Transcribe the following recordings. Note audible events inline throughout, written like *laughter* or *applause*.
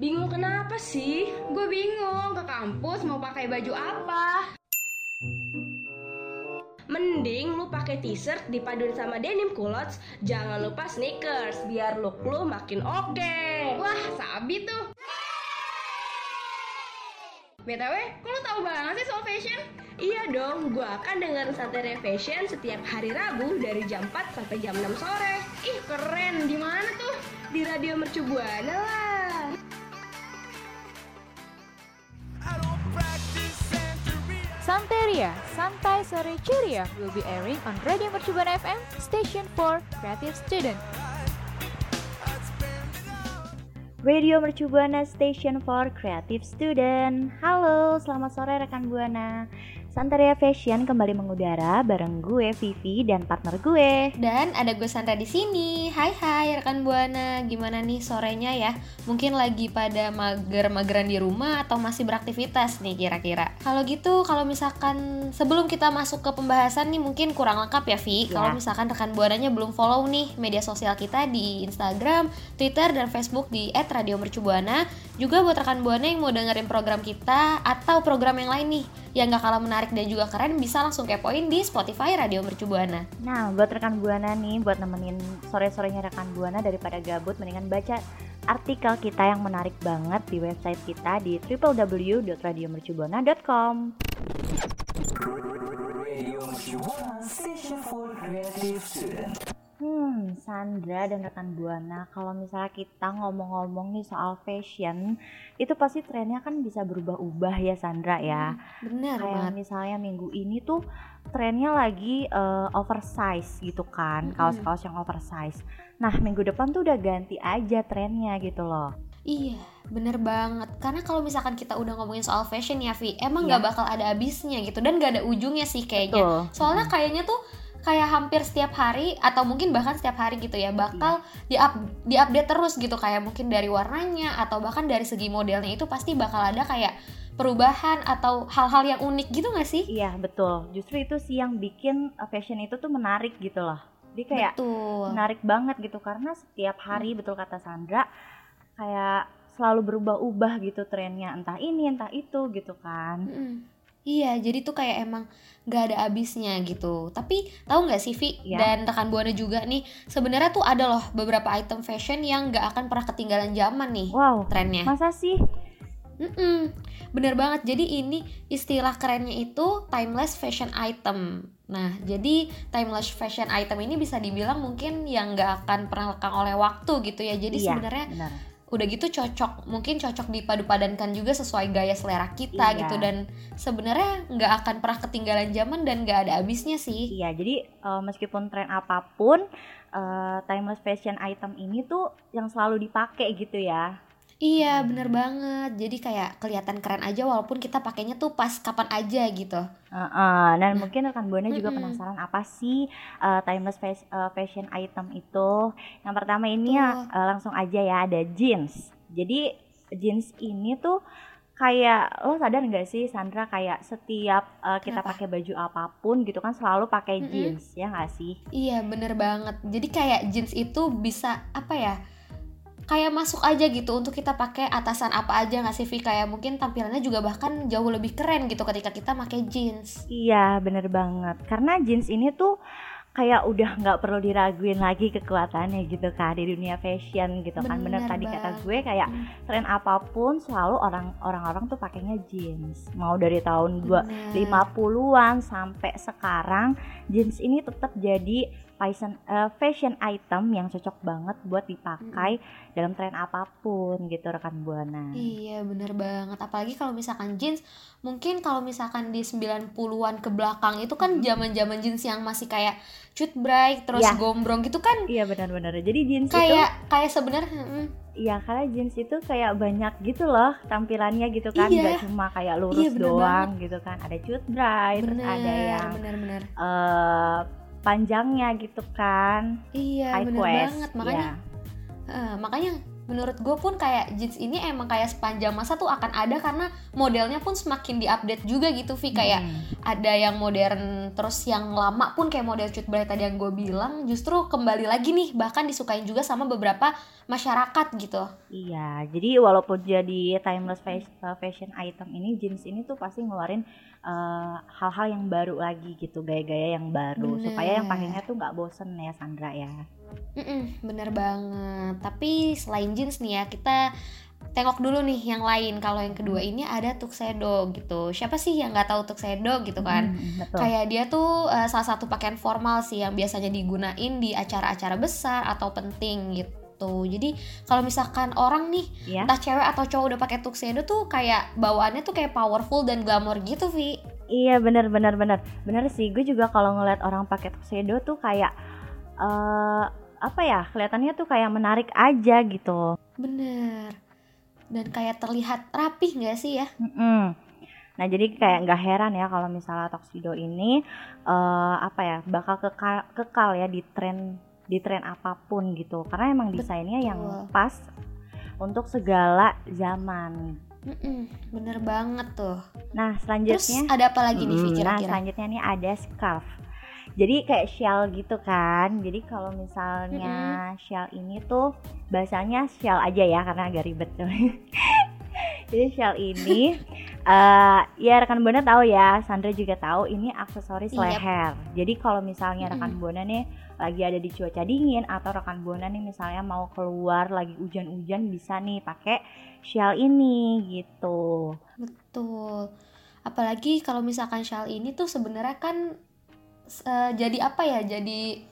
Bingung kenapa sih? Gue bingung ke kampus mau pakai baju apa. Mending lu pakai t-shirt dipaduin sama denim culottes, jangan lupa sneakers biar look lu makin oke. Wah, sabi tuh. BTW, kok lu tahu banget sih soal fashion? Iya dong, gua akan dengerin Santai Fashion setiap hari Rabu dari jam 4 sampai jam 6 sore. Ih, keren. Di mana tuh? Di Radio Mercu Buana lah. Santeria, Santai Sore Ceria will be airing on Radio Mercubuana FM, station for creative student. Radio Mercu Buana Station for Creative Student. Halo, selamat sore rekan Buana. Santaria Fashion kembali mengudara bareng gue Vivi dan partner gue. Dan ada gue Sandra di sini. Hai hai rekan Buana, gimana nih sorenya ya? Mungkin lagi pada mager-mageran di rumah atau masih beraktivitas nih kira-kira. Kalau gitu, kalau misalkan sebelum kita masuk ke pembahasan nih mungkin kurang lengkap ya Vi. Ya. Kalau misalkan rekan Buananya belum follow nih media sosial kita di Instagram, Twitter dan Facebook di @radiomercubuana. Juga buat rekan Buana yang mau dengerin program kita atau program yang lain nih yang gak kalah menarik dan juga keren bisa langsung kepoin di Spotify Radio Mercu Buana. Nah, buat rekan Buana nih, buat nemenin sore-sorenya rekan Buana daripada gabut, mendingan baca artikel kita yang menarik banget di website kita di www.radiomercubuana.com. Radio Station for Creative Student. Hmm, Sandra dan rekan Buana, kalau misalnya kita ngomong-ngomong nih soal fashion, itu pasti trennya kan bisa berubah-ubah ya Sandra ya. Hmm, bener Kayak banget. misalnya minggu ini tuh trennya lagi uh, oversize gitu kan, kaos-kaos yang oversize. Nah, minggu depan tuh udah ganti aja trennya gitu loh. Iya, bener banget. Karena kalau misalkan kita udah ngomongin soal fashion ya, Vi, emang iya. nggak gak bakal ada habisnya gitu dan gak ada ujungnya sih kayaknya. Betul. Soalnya kayaknya tuh kayak hampir setiap hari atau mungkin bahkan setiap hari gitu ya bakal di up di update terus gitu kayak mungkin dari warnanya atau bahkan dari segi modelnya itu pasti bakal ada kayak perubahan atau hal-hal yang unik gitu gak sih? Iya betul. Justru itu sih yang bikin uh, fashion itu tuh menarik gitu loh. Dia kayak betul. menarik banget gitu karena setiap hari hmm. betul kata Sandra kayak selalu berubah-ubah gitu trennya entah ini entah itu gitu kan. Hmm Iya, jadi tuh kayak emang gak ada habisnya gitu. Tapi tahu nggak sih Vi ya. dan rekan buana juga nih, sebenarnya tuh ada loh beberapa item fashion yang gak akan pernah ketinggalan zaman nih. Wow. Trennya. Masa sih? Mm-mm, bener banget. Jadi ini istilah kerennya itu timeless fashion item. Nah, jadi timeless fashion item ini bisa dibilang mungkin yang gak akan pernah lekang oleh waktu gitu ya. Jadi iya, sebenarnya udah gitu cocok mungkin cocok dipadu padankan juga sesuai gaya selera kita iya. gitu. Dan sebenarnya nggak akan pernah ketinggalan zaman dan nggak ada habisnya sih. Iya jadi uh, meskipun tren apa pun uh, timeless fashion item ini tuh yang selalu dipakai gitu ya Iya bener banget Jadi kayak kelihatan keren aja walaupun kita pakainya tuh pas kapan aja gitu uh, uh, Dan nah. mungkin rekan Buana juga penasaran apa sih uh, timeless fas uh, fashion item itu Yang pertama ini ya uh, langsung aja ya ada jeans Jadi jeans ini tuh kayak lo sadar nggak sih Sandra kayak setiap uh, kita pakai baju apa pun gitu kan selalu pakai jeans mm -hmm. ya nggak sih? Iya bener banget. Jadi kayak jeans itu bisa apa ya? Kayak masuk aja gitu untuk kita pakai atasan apa aja nggak sih Vi kayak mungkin tampilannya juga bahkan jauh lebih keren gitu ketika kita pakai jeans. Iya bener banget. Karena jeans ini tuh kayak udah nggak perlu diraguin lagi kekuatannya gitu kan di dunia fashion gitu kan. Bener, bener tadi kata gue kayak hmm. tren apa pun selalu orang orang-orang tuh pakainya jeans. Mau dari tahun dua lima puluhan sampai sekarang jeans ini tetap jadi fashion uh, fashion item yang cocok banget buat dipakai hmm. dalam tren apa pun gitu rekan buana. Iya bener banget apalagi kalau misalkan jeans mungkin kalau misalkan di 90-an ke belakang itu kan zaman-zaman jeans yang masih kayak cut bright terus ya. gombrong gitu kan. Iya benar-benar. Jadi jeans kayak itu kayak sebenarnya Iya karena jeans itu kayak banyak gitu loh tampilannya gitu kan iya. Gak cuma kayak lurus iya, doang banget. gitu kan ada cut bright bener, ada yang bener, bener. Uh, panjangnya gitu kan iya bener banget makanya yeah. Iya. uh, makanya menurut gue pun kayak jeans ini emang kayak sepanjang masa tuh akan ada karena modelnya pun semakin diupdate juga gitu Vi kayak hmm. ada yang modern terus yang lama pun kayak model cut bright tadi yang gue bilang justru kembali lagi nih bahkan disukain juga sama beberapa masyarakat gitu Iya, jadi walaupun jadi timeless uh, fashion item ini jeans ini tuh pasti ngeluarin uh, hal-hal yang baru lagi gitu, gaya-gaya yang baru supaya yang Bener. pakainya tuh nggak bosen ya Sandra ya. Mm-mm, bener banget tapi selain jeans nih ya kita tengok dulu nih yang lain kalau yang kedua ini ada tuxedo gitu siapa sih yang nggak tahu tuxedo gitu kan Hmm, betul. Kayak dia tuh uh, salah satu pakaian formal sih yang biasanya digunain di acara-acara besar atau penting gitu. Jadi kalau misalkan orang nih ya. entah cewek atau cowok udah pakai tuxedo tuh kayak bawaannya tuh kayak powerful dan glamor gitu, Vi. Iya bener bener bener bener sih. Gue juga kalau ngeliat orang pakai tuxedo tuh kayak eh apa ya kelihatannya tuh kayak menarik aja gitu. Bener. Dan kayak terlihat rapih nggak sih ya? Mm-mm. Nah jadi kayak nggak heran ya kalau misalnya tuxedo ini eh apa ya bakal kekal, kekal ya di tren di tren apa pun gitu karena emang desainnya yang Betul. pas untuk segala zaman. Mm-mm, bener banget tuh. Nah Terus selanjutnya ada apa lagi nih, Mm, Nah selanjutnya nih ada scarf. Jadi kayak shawl gitu kan. Jadi kalau misalnya shawl ini tuh bahasanya shawl aja ya karena agak ribet tuh. *laughs* Jadi shawl ini *laughs* eh ya rekan buana tahu ya, Sandra juga tahu ini aksesoris Yap. leher. Jadi kalau misalnya rekan buana nih lagi ada di cuaca dingin atau rekan buana nih misalnya mau keluar lagi hujan-hujan bisa nih pakai shawl ini gitu. Betul. Apalagi kalau misalkan shawl ini tuh sebenarnya kan eh, jadi apa ya? Jadi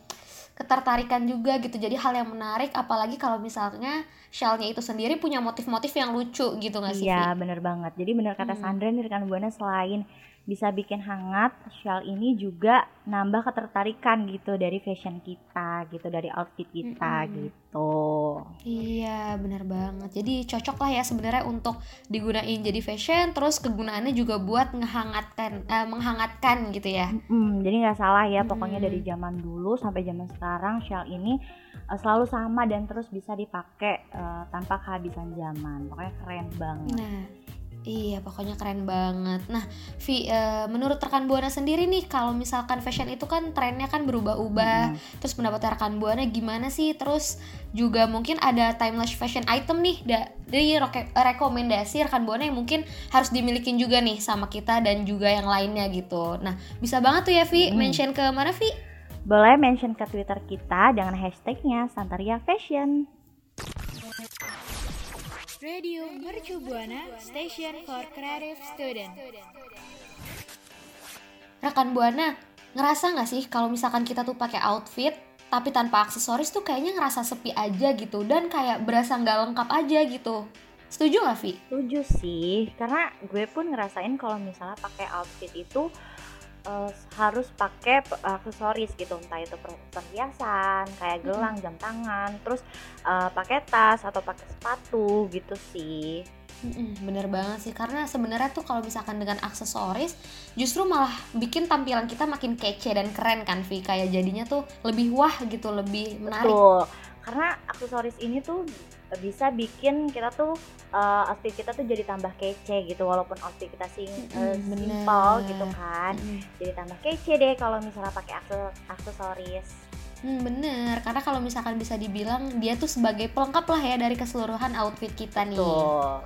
ketertarikan juga gitu. Jadi hal yang menarik apalagi kalau misalnya shawlnya itu sendiri punya motif-motif yang lucu gitu nggak sih? Iya bener banget. Jadi bener kata Hmm. Sandra nih rekan buana selain bisa bikin hangat, shawl ini juga nambah ketertarikan gitu dari fashion kita gitu, dari outfit kita Mm-mm. gitu. Iya, benar banget. Jadi cocok lah ya sebenarnya untuk digunain jadi fashion terus kegunaannya juga buat ngehangatkan eh, menghangatkan gitu ya. Mm, jadi nggak salah ya, pokoknya Mm. dari zaman dulu sampai zaman sekarang shawl ini eh, selalu sama dan terus bisa dipakai eh, tanpa kehabisan zaman. Pokoknya keren banget. Nah, iya pokoknya keren banget. Nah, Vi, eh, menurut rekan Buana sendiri nih, kalau misalkan fashion itu kan trennya kan berubah-ubah. Mm. Terus pendapat rekan Buana gimana sih? Terus juga mungkin ada timeless fashion item nih da- dari roke- rekomendasi rekan Buana yang mungkin harus dimiliki juga nih sama kita dan juga yang lainnya gitu. Nah, bisa banget tuh ya Vi, Hmm. mention ke mana Vi? Boleh mention ke Twitter kita dengan hashtagnya Santaria Fashion. Radio Mercu Buana Station for Creative Student. Rekan Buana, ngerasa nggak sih kalau misalkan kita tuh pakai outfit tapi tanpa aksesoris tuh kayaknya ngerasa sepi aja gitu dan kayak berasa nggak lengkap aja gitu. Setuju gak Vi? Setuju sih, karena gue pun ngerasain kalau misalnya pakai outfit itu eh, harus pakai pe- aksesoris gitu, entah itu per- perhiasan, kayak gelang, jam tangan, terus eh, pakai tas atau pakai sepatu gitu sih. Mm-mm, bener banget sih karena sebenarnya tuh kalau misalkan dengan aksesoris justru malah bikin tampilan kita makin kece dan keren kan Vi kayak jadinya tuh lebih wah gitu lebih menarik. Betul. Karena aksesoris ini tuh bisa bikin kita tuh eh, outfit kita tuh jadi tambah kece gitu walaupun outfit kita sing Mm-mm, bener. simple gitu kan. Mm-mm. Jadi tambah kece deh kalau misalnya pakai akse- aksesoris. Hmm, bener karena kalau misalkan bisa dibilang dia tuh sebagai pelengkap lah ya dari keseluruhan outfit kita nih. Tuh.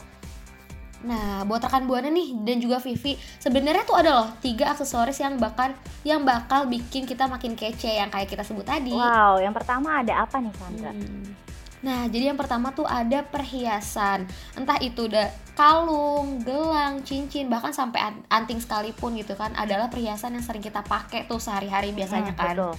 Nah, buat rekan buana nih dan juga Vivi, sebenarnya tuh ada loh tiga aksesoris yang bakal yang bakal bikin kita makin kece yang kayak kita sebut tadi. Wow, yang pertama ada apa nih Sandra? Hmm. Nah, jadi yang pertama tuh ada perhiasan. Entah itu udah kalung, gelang, cincin, bahkan sampai an- anting sekalipun gitu kan adalah perhiasan yang sering kita pakai tuh sehari-hari biasanya Hmm, kan. betul.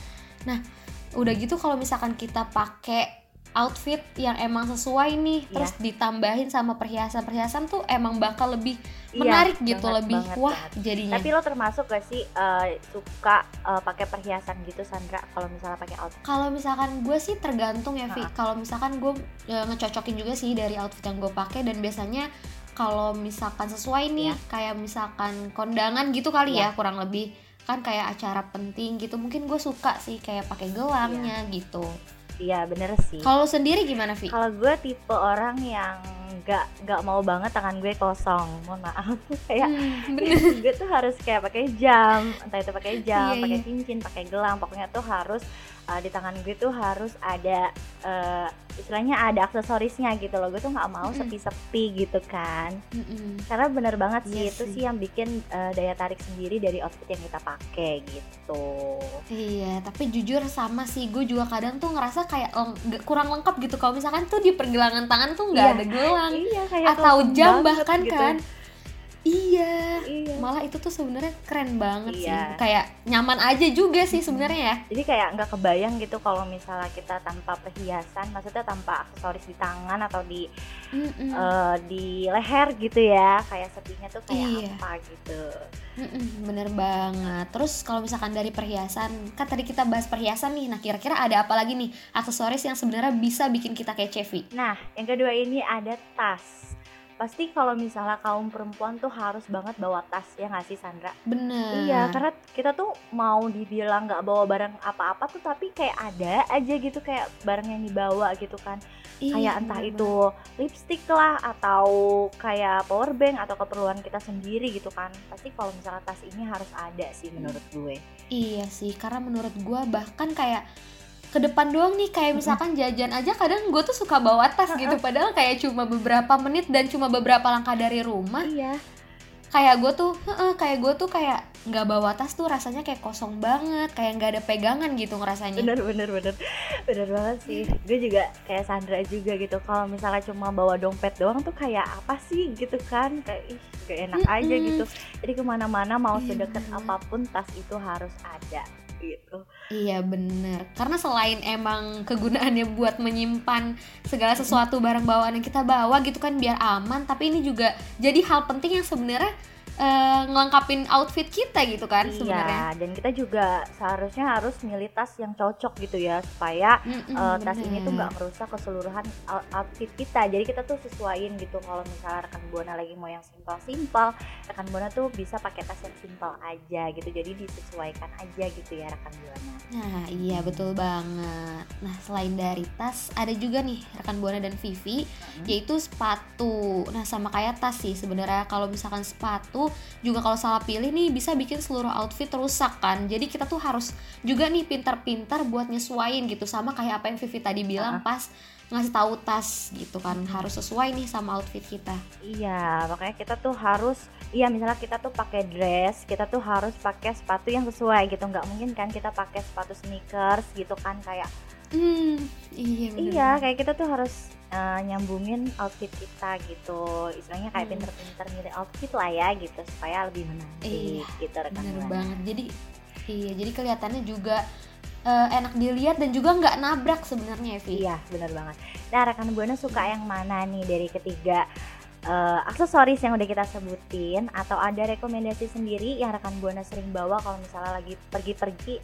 Udah gitu kalau misalkan kita pakai outfit yang emang sesuai nih, Iya. terus ditambahin sama perhiasan-perhiasan tuh emang bakal lebih Iya, menarik gitu, banget, lebih banget, wah banget. jadinya. Tapi lo termasuk gak sih eh, suka eh, pakai perhiasan gitu Sandra kalau misalnya pakai outfit? Kalau misalkan gue sih tergantung ya, Vi. Ha-ha. Kalau misalkan gue e, ngecocokin juga sih dari outfit yang gue pakai dan biasanya kalau misalkan sesuai nih, Ya. kayak misalkan kondangan gitu kali ya, Ya. kurang lebih kan kayak acara penting gitu. Mungkin gue suka sih kayak pakai gelangnya gitu. Iya bener sih. Kalau sendiri gimana, Vi? Kalau gue tipe orang yang nggak nggak mau banget tangan gue kosong mohon maaf *laughs* kayak Hmm, *laughs* bener. gue tuh harus kayak pakai jam entah itu pakai jam Iya, pakai iya. cincin pakai gelang pokoknya tuh harus uh, di tangan gue tuh harus ada uh, istilahnya ada aksesorisnya gitu loh gue tuh nggak mau sepi-sepi gitu kan Mm-mm. karena bener banget sih Iya itu sih. yang bikin uh, daya tarik sendiri dari outfit yang kita pakai gitu Iya, tapi jujur sama sih, gue juga kadang tuh ngerasa kayak leng- kurang lengkap gitu. Kalau misalkan tuh di pergelangan tangan tuh nggak Iya. ada gelang iya kayak atau jam bahkan gitu. kan. Iya, iya malah itu tuh sebenarnya keren banget sih. Iya. Kayak nyaman aja juga sih sebenarnya ya. jadi kayak nggak kebayang gitu kalau misalnya kita tanpa perhiasan maksudnya tanpa aksesoris di tangan atau di eh, di leher gitu ya kayak sepinya tuh kayak Iya. apa gitu Mm-mm, bener banget. Terus kalau misalkan dari perhiasan, kan tadi kita bahas perhiasan nih. Nah kira-kira ada apa lagi nih aksesoris yang sebenarnya bisa bikin kita kayak Cevi? Nah, yang kedua ini ada tas. Pasti kalau misalnya kaum perempuan tuh harus banget bawa tas ya nggak sih Sandra? Bener. Iya, karena kita tuh mau dibilang nggak bawa barang apa-apa tuh tapi kayak ada aja gitu kayak barang yang dibawa gitu kan. Iya, kayak entah bener itu lipstick lah atau kayak power bank atau keperluan kita sendiri gitu kan. Pasti kalau misalnya tas ini harus ada sih menurut gue. Iya sih, karena menurut gua bahkan kayak ke depan doang nih kayak misalkan jajan aja kadang gue tuh suka bawa tas gitu padahal kayak cuma beberapa menit dan cuma beberapa langkah dari rumah. Iya. kayak gue tuh heeh, kayak gue tuh kayak nggak bawa tas tuh rasanya kayak kosong banget kayak nggak ada pegangan gitu ngerasanya. Bener bener bener. Bener banget sih. Gue juga kayak Sandra juga gitu kalau misalnya cuma bawa dompet doang tuh kayak apa sih gitu kan kayak ih gak enak aja gitu. Jadi ke mana-mana mau Iya, sedekat apa pun tas itu harus ada gitu. Iya bener. Karena selain emang kegunaannya buat menyimpan segala sesuatu barang bawaan yang kita bawa gitu kan biar aman Tapi ini juga jadi hal penting yang sebenarnya eh, ngelengkapin outfit kita gitu kan sebenarnya. iya dan kita juga seharusnya harus milih tas yang cocok gitu ya supaya Mm-mm, eh, tas ini tuh nggak merusak keseluruhan out- outfit kita. Jadi kita tuh sesuaiin gitu kalau misalnya rekan buana lagi mau yang simpel simpel rekan buana tuh bisa pakai tas yang simpel aja gitu. Jadi disesuaikan aja gitu ya rekan buana Nah iya betul banget. Nah selain dari tas ada juga nih rekan Buana dan Vivi Yaitu sepatu. Nah sama kayak tas sih sebenarnya. Kalau misalkan sepatu juga kalau salah pilih nih bisa bikin seluruh outfit rusak kan. Jadi kita tuh harus juga nih pintar-pintar buat nyesuaiin gitu Sama kayak apa yang Vivi tadi bilang pas ngasih tahu tas gitu kan. Harus sesuai nih sama outfit kita. Iya, makanya kita tuh harus iya misalnya kita tuh pakai dress, kita tuh harus pakai sepatu yang sesuai gitu. nggak mungkin kan kita pakai sepatu sneakers gitu kan kayak Hmm iya bener iya, kayak kita tuh harus eh, nyambungin outfit kita gitu. Istilahnya kayak Hmm. pinter-pinter milih outfit lah ya gitu supaya lebih menarik Iya, gitu rekan bener banget jadi iya jadi kelihatannya juga eh, enak dilihat dan juga nggak nabrak sebenarnya Evi Iya, benar banget. Nah, rekan Buana suka yang mana nih dari ketiga eh, aksesoris yang udah kita sebutin atau ada rekomendasi sendiri yang rekan Buana sering bawa kalau misalnya lagi pergi-pergi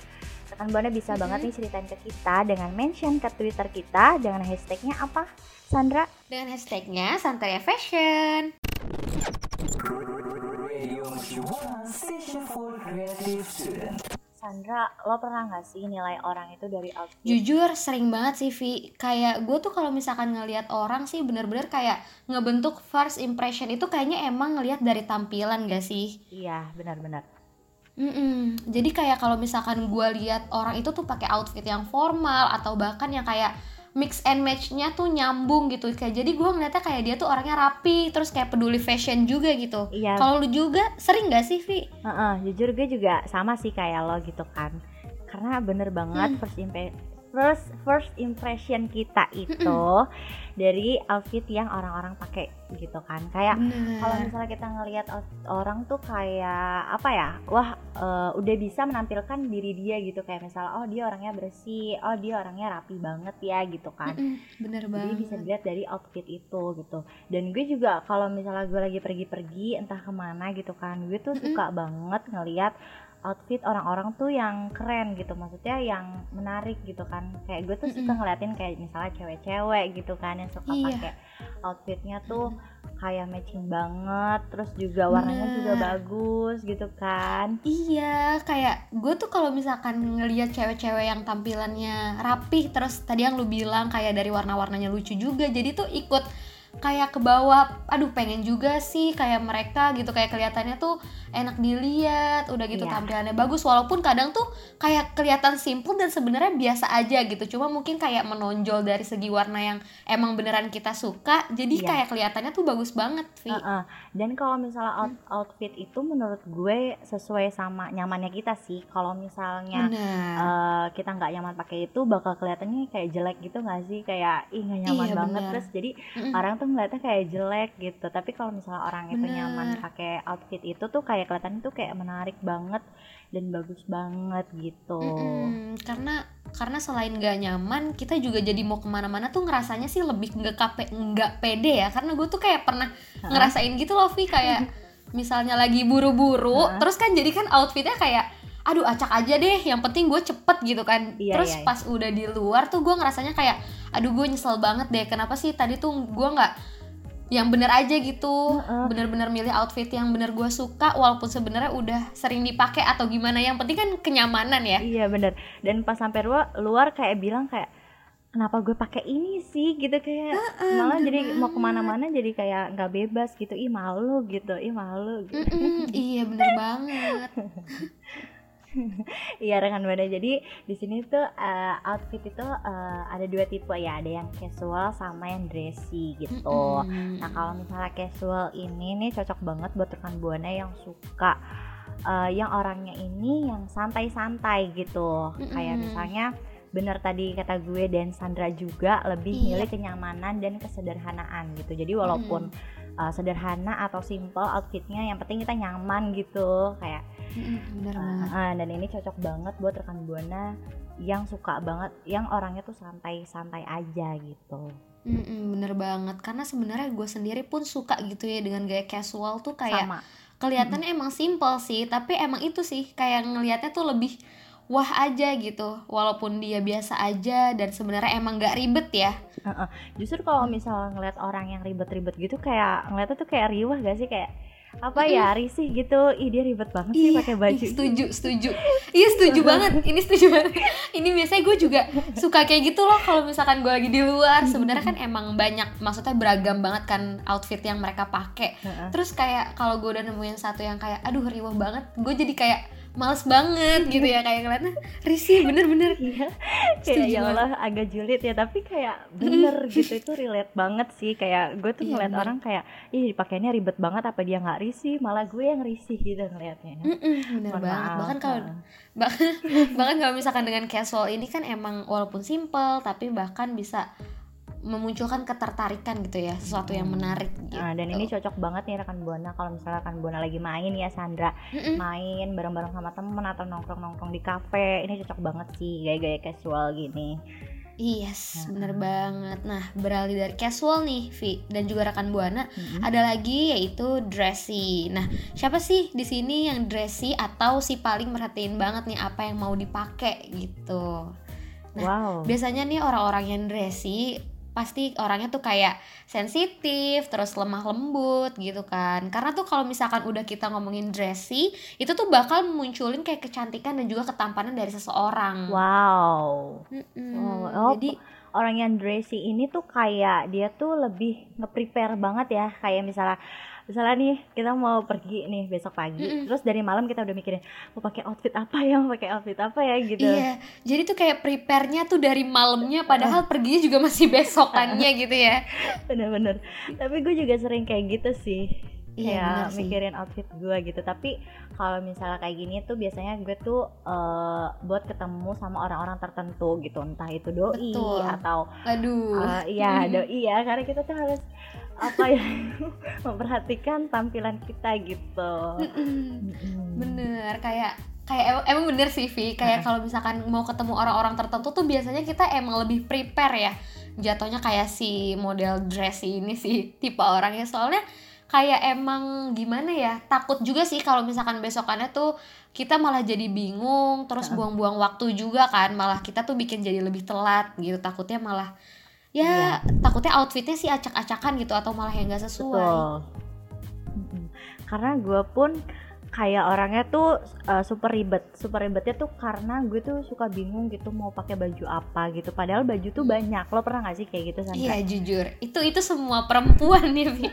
rekan Buana bisa Mhm. banget nih ceritain ke kita dengan mention ke Twitter kita dengan hashtagnya apa Sandra? dengan hashtagnya Santeria Fashion Sandra, lo pernah nggak sih nilai orang itu dari outfit? jujur sering banget sih Vi kayak gue tuh kalau misalkan ngelihat orang sih bener-bener kayak ngebentuk first impression itu kayaknya emang ngelihat dari tampilan gak sih Iya, benar-benar. Mm-mm. Jadi kayak kalau misalkan gue lihat orang itu tuh pakai outfit yang formal atau bahkan yang kayak mix and match-nya tuh nyambung gitu kayak jadi gue ngeliatnya kayak dia tuh orangnya rapi terus kayak peduli fashion juga gitu. Iya. Kalau lu juga sering gak sih Vi? Heeh, jujur gue juga sama sih kayak lo gitu kan karena bener banget Hmm. first first first impression kita itu dari outfit yang orang-orang pakai gitu kan. Kayak kalau misalnya kita ngelihat orang tuh kayak apa ya wah eh, udah bisa menampilkan diri dia gitu. Kayak misalnya oh dia orangnya bersih oh dia orangnya rapi banget ya gitu kan. Bener jadi banget. bisa dilihat dari outfit itu gitu. Dan gue juga kalau misalnya gue lagi pergi-pergi entah ke mana gitu kan gue tuh suka banget ngelihat outfit orang-orang tuh yang keren gitu maksudnya yang menarik gitu kan kayak gue tuh suka Mm-mm. ngeliatin kayak misalnya cewek-cewek gitu kan yang suka Iya. pakai outfitnya tuh kayak matching banget terus juga warnanya juga Bener. bagus gitu kan Iya, kayak gue tuh kalau misalkan ngelihat cewek-cewek yang tampilannya rapih, terus tadi yang lu bilang kayak dari warna-warnanya lucu juga, jadi tuh ikut kayak ke bawah aduh pengen juga sih kayak mereka gitu kayak kelihatannya tuh enak dilihat udah gitu Iya. tampilannya bagus walaupun kadang tuh kayak kelihatan simple dan sebenarnya biasa aja gitu cuma mungkin kayak menonjol dari segi warna yang emang beneran kita suka jadi Iya. kayak kelihatannya tuh bagus banget Vi Heeh. Dan kalau misalnya out- outfit itu menurut gue sesuai sama nyamannya kita sih. Kalau misalnya eh, kita nggak nyaman pakai itu bakal kelihatannya kayak jelek gitu nggak sih? Kayak ih nggak nyaman Iya, banget benar. terus jadi Mm-mm. orang tuh ngeliatnya kayak jelek gitu. Tapi kalau misalnya orang itu Benar. nyaman pakai outfit itu tuh kayak kelihatannya tuh kayak menarik banget dan bagus banget gitu. Mm-mm, karena karena selain gak nyaman kita juga jadi mau ke mana-mana tuh ngerasanya sih lebih nggak kape nggak pede ya karena gue tuh kayak pernah ngerasain gitu loh Vi kayak *laughs* misalnya lagi buru-buru terus kan jadi kan outfitnya kayak aduh acak aja deh yang penting gue cepet gitu kan. Iya, terus iya, iya. pas udah di luar tuh gue ngerasanya kayak aduh gue nyesel banget deh kenapa sih tadi tuh gue nggak yang bener aja gitu Heeh. bener-bener milih outfit yang bener gue suka walaupun sebenarnya udah sering dipakai atau gimana. Yang penting kan kenyamanan ya. Iya bener. Dan pas sampai luar, luar kayak bilang kayak kenapa gue pakai ini sih? Gitu kayak malah jadi mau ke mana-mana jadi kayak nggak bebas gitu. Ih malu gitu. Ih malu gitu. Mm-mm, iya bener banget *laughs* *laughs* iya rekan buana jadi di sini tuh eh, outfit itu eh, ada dua tipe ya ada yang casual sama yang dressy gitu Mm-mm. Nah kalau misalnya casual ini nih cocok banget buat rekan buana yang suka eh, yang orangnya ini yang santai-santai gitu. Kayak Mm-mm. misalnya bener tadi kata gue dan Sandra juga lebih Iya. milih kenyamanan dan kesederhanaan gitu. Jadi walaupun eh, sederhana atau simple outfitnya yang penting kita nyaman gitu kayak Bener eh, banget. eh, dan ini cocok banget buat rekan buana yang suka banget yang orangnya tuh santai-santai aja gitu. Mm-mm, bener banget. Karena sebenarnya gue sendiri pun suka gitu ya dengan gaya casual tuh kayak Sama. kelihatannya emang simple sih tapi emang itu sih kayak ngelihatnya tuh lebih wah aja gitu. Walaupun dia biasa aja dan sebenarnya emang nggak ribet ya. Justru kalau misalnya ngeliat orang yang ribet-ribet gitu kayak ngeliatnya tuh kayak riwah gak sih? Kayak apa ya risih gitu. Ih dia ribet banget sih pakai baju. ih, setuju setuju. Iya setuju banget. Ini setuju banget. Ini biasanya gue juga suka kayak gitu loh kalau misalkan gue lagi di luar. Sebenarnya kan emang banyak maksudnya beragam banget kan outfit yang mereka pakai. Terus kayak kalau gue udah nemuin satu yang kayak aduh riwah banget. Gue jadi kayak males banget gitu ya kayak ngeliatnya risih bener-bener Iya, kayak ya Allah agak julid ya. Tapi kayak bener *laughs* gitu itu relate banget sih. Kayak gue tuh Iya, ngeliat bener. orang kayak ih pakainya ribet banget apa dia nggak risih? Malah gue yang risih gitu ngeliatnya. Mm-mm, bener Mohon banget. Maaf. bahkan kalau *laughs* bahkan bahkan kalau misalkan dengan casual ini kan emang walaupun simple tapi bahkan bisa memunculkan ketertarikan gitu ya sesuatu yang menarik gitu. Nah, dan ini cocok banget nih rekan buana kalau misalnya rekan buana lagi main ya Sandra Mm-mm. main bareng-bareng sama temen atau nongkrong-nongkrong di kafe ini cocok banget sih gaya-gaya casual gini Yes, Nah. bener banget. Nah, beralih dari casual nih, Vi, dan juga rekan buana, Mm-mm. ada lagi yaitu dressy. Nah, siapa sih di sini yang dressy atau si paling merhatiin banget nih apa yang mau dipakai gitu? Nah, wow Biasanya nih orang-orang yang dressy pasti orangnya tuh kayak sensitif, terus lemah lembut gitu kan. Karena tuh kalau misalkan udah kita ngomongin dressy, itu tuh bakal munculin kayak kecantikan dan juga ketampanan dari seseorang. wow Mm-mm. Oh, oh, Jadi orang yang dressy ini tuh kayak dia tuh lebih nge-prepare banget ya kayak misalnya misalnya nih kita mau pergi nih besok pagi Mm-mm. terus dari malam kita udah mikirin mau pakai outfit apa ya mau pakai outfit apa ya gitu Iya, jadi tuh kayak prepare-nya tuh dari malamnya padahal perginya juga masih *laughs* besokannya gitu ya. bener-bener tapi gue juga sering kayak gitu sih Iya, sih. mikirin outfit gue gitu tapi kalau misalnya kayak gini tuh biasanya gue tuh eh, buat ketemu sama orang-orang tertentu gitu entah itu doi Betul. atau Aduh. Eh, iya Hmm. doi ya karena kita tuh harus apa ya *laughs* memperhatikan tampilan kita gitu. Mm-mm. Mm-mm. Bener, kayak kayak emang, emang bener sih Vi, kayak kalau misalkan mau ketemu orang-orang tertentu tuh biasanya kita emang lebih prepare ya. Jatuhnya kayak si model dress ini sih *laughs* tipe orangnya. Soalnya kayak emang gimana ya takut juga sih kalau misalkan besokannya tuh kita malah jadi bingung terus buang-buang waktu juga kan. Malah kita tuh bikin jadi lebih telat gitu. Takutnya malah ya takutnya outfitnya sih acak-acakan gitu atau malah yang nggak sesuai. Betul. Karena gue pun kayak orangnya tuh uh, super ribet. Super ribetnya tuh karena gue tuh suka bingung gitu mau pakai baju apa gitu. Padahal baju tuh banyak. Lo pernah gak sih kayak gitu? Iya jujur. Itu itu semua perempuan *laughs* nih Vi.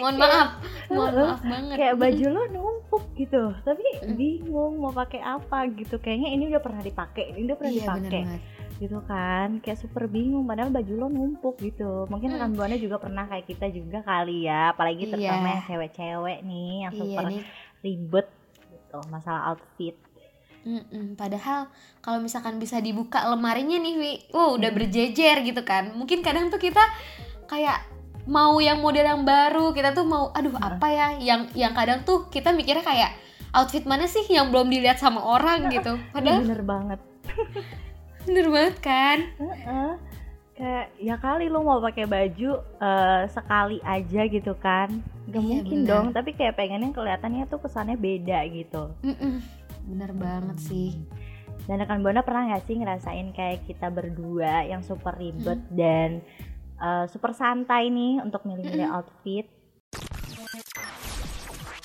mohon maaf. Mohon maaf banget. kayak baju *laughs* lo numpuk gitu. Tapi bingung mau pakai apa gitu. Kayaknya ini udah pernah dipakai. Ini udah pernah iya dipakai gitu kan kayak super bingung padahal baju lo numpuk gitu mungkin Hmm. rekan buana juga pernah kayak kita juga kali ya apalagi terutama Iya. yang cewek-cewek nih yang iya super nih ribet gitu masalah outfit Mm-mm, padahal kalau misalkan bisa dibuka lemarinya nih Wi, wow udah Hmm. berjejer gitu kan. Mungkin kadang tuh kita kayak mau yang model yang baru, kita tuh mau aduh Hmm. apa ya yang yang kadang tuh kita mikirnya kayak outfit mana sih yang belum dilihat sama orang gitu. Padahal bener banget *laughs* bener banget kan? Heeh. kayak ya kali lo mau pakai baju eh, sekali aja gitu kan gak Iya, mungkin bener. dong tapi kayak pengennya kelihatannya tuh kesannya beda gitu Mm-mm, bener banget sih. dan rekan buana pernah nggak sih ngerasain kayak kita berdua yang super ribet Hmm. dan eh, super santai nih untuk milih-milih Hmm. outfit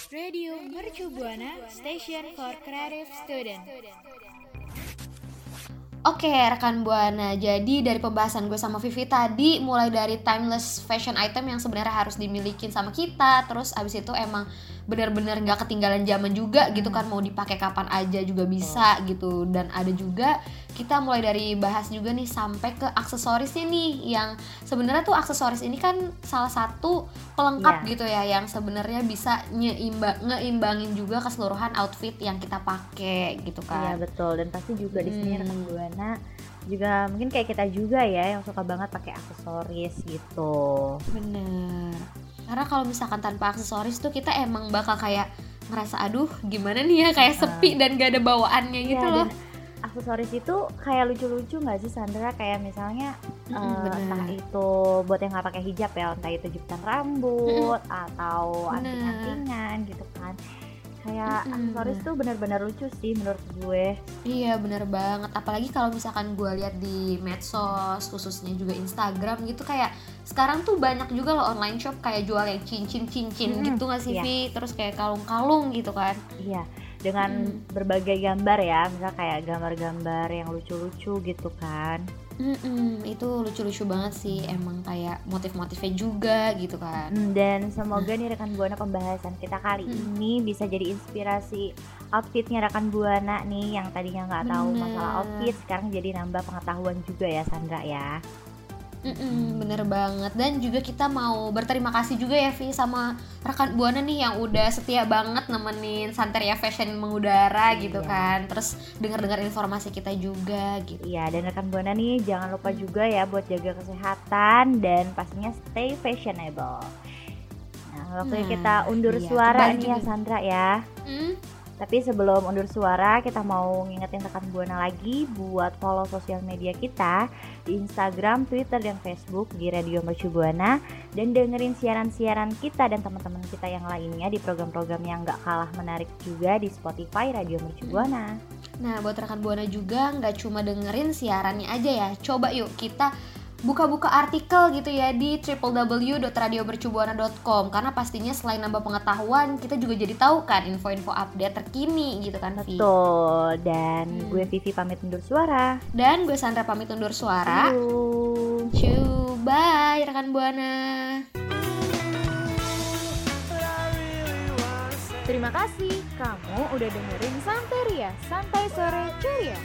Radio Mercu Buana Station for Creative Student. Oke rekan buana, jadi dari pembahasan gue sama Vivi tadi mulai dari timeless fashion item yang sebenarnya harus dimilikin sama kita, terus abis itu emang benar-benar nggak ketinggalan zaman juga gitu kan mau dipakai kapan aja juga bisa gitu. Dan ada juga kita mulai dari bahas juga nih sampai ke aksesorisnya nih yang sebenarnya tuh aksesoris ini kan salah satu pelengkap Iya. gitu ya yang sebenarnya bisa nyeimba ngeimbangin juga keseluruhan outfit yang kita pakai gitu Iya kan. betul dan pasti juga di sini Hmm. rekan buana juga mungkin kayak kita juga ya yang suka banget pakai aksesoris gitu. Bener. Karena kalau misalkan tanpa aksesoris tuh kita emang bakal kayak ngerasa aduh gimana nih ya kayak sepi dan gak ada bawaannya gitu Iya, loh. dan aksesoris itu kayak lucu-lucu nggak sih Sandra kayak misalnya eh, bener. entah itu buat yang nggak pakai hijab ya entah itu jepitan rambut atau Bener. anting-antingan gitu kan kayak Mm-mm, aksesoris tuh benar-benar lucu sih menurut gue Iya bener banget. Apalagi kalau misalkan gue lihat di medsos khususnya juga Instagram gitu kayak sekarang tuh banyak juga loh online shop kayak jual yang cincin-cincin Mm, gitu gak sih iya. Vi? Terus kayak kalung-kalung gitu kan. iya dengan Mm. berbagai gambar ya misal kayak gambar-gambar yang lucu-lucu gitu kan Mm-mm, itu lucu-lucu banget sih emang kayak motif-motifnya juga gitu kan. Hmm, dan semoga nih rekan buana pembahasan kita kali Hmm. ini bisa jadi inspirasi outfitnya rekan buana nih yang tadinya nggak tahu masalah outfit sekarang jadi nambah pengetahuan juga ya Sandra ya. Mm-mm, bener banget dan juga kita mau berterima kasih juga ya Vi sama rekan buana nih yang udah setia banget nemenin Santeria Fashion mengudara gitu Iya. kan terus dengar-dengar informasi kita juga gitu Iya dan rekan buana nih jangan lupa juga ya buat jaga kesehatan dan pastinya stay fashionable. Nah waktu Nah, kita undur iya, suara nih ya. Sandra ya. Hmm, Tapi sebelum undur suara, kita mau ngingetin rekan Buana lagi buat follow sosial media kita di Instagram, Twitter, dan Facebook di Radio Mercu Buana. Dan dengerin siaran-siaran kita dan teman-teman kita yang lainnya di program-program yang nggak kalah menarik juga di Spotify Radio Mercu Buana. Nah buat rekan buana juga nggak cuma dengerin siarannya aja ya. Coba yuk kita buka-buka artikel gitu ya di www.radiomercubuana.com karena pastinya selain nambah pengetahuan kita juga jadi tahu kan info-info update terkini gitu kan Vi. Betul. Dan Hmm. gue Vivi pamit undur suara. Dan gue Sandra pamit undur suara. Ciao, bye rekan Buana. Terima kasih kamu udah dengerin Santeria, Santai Sore Ceria.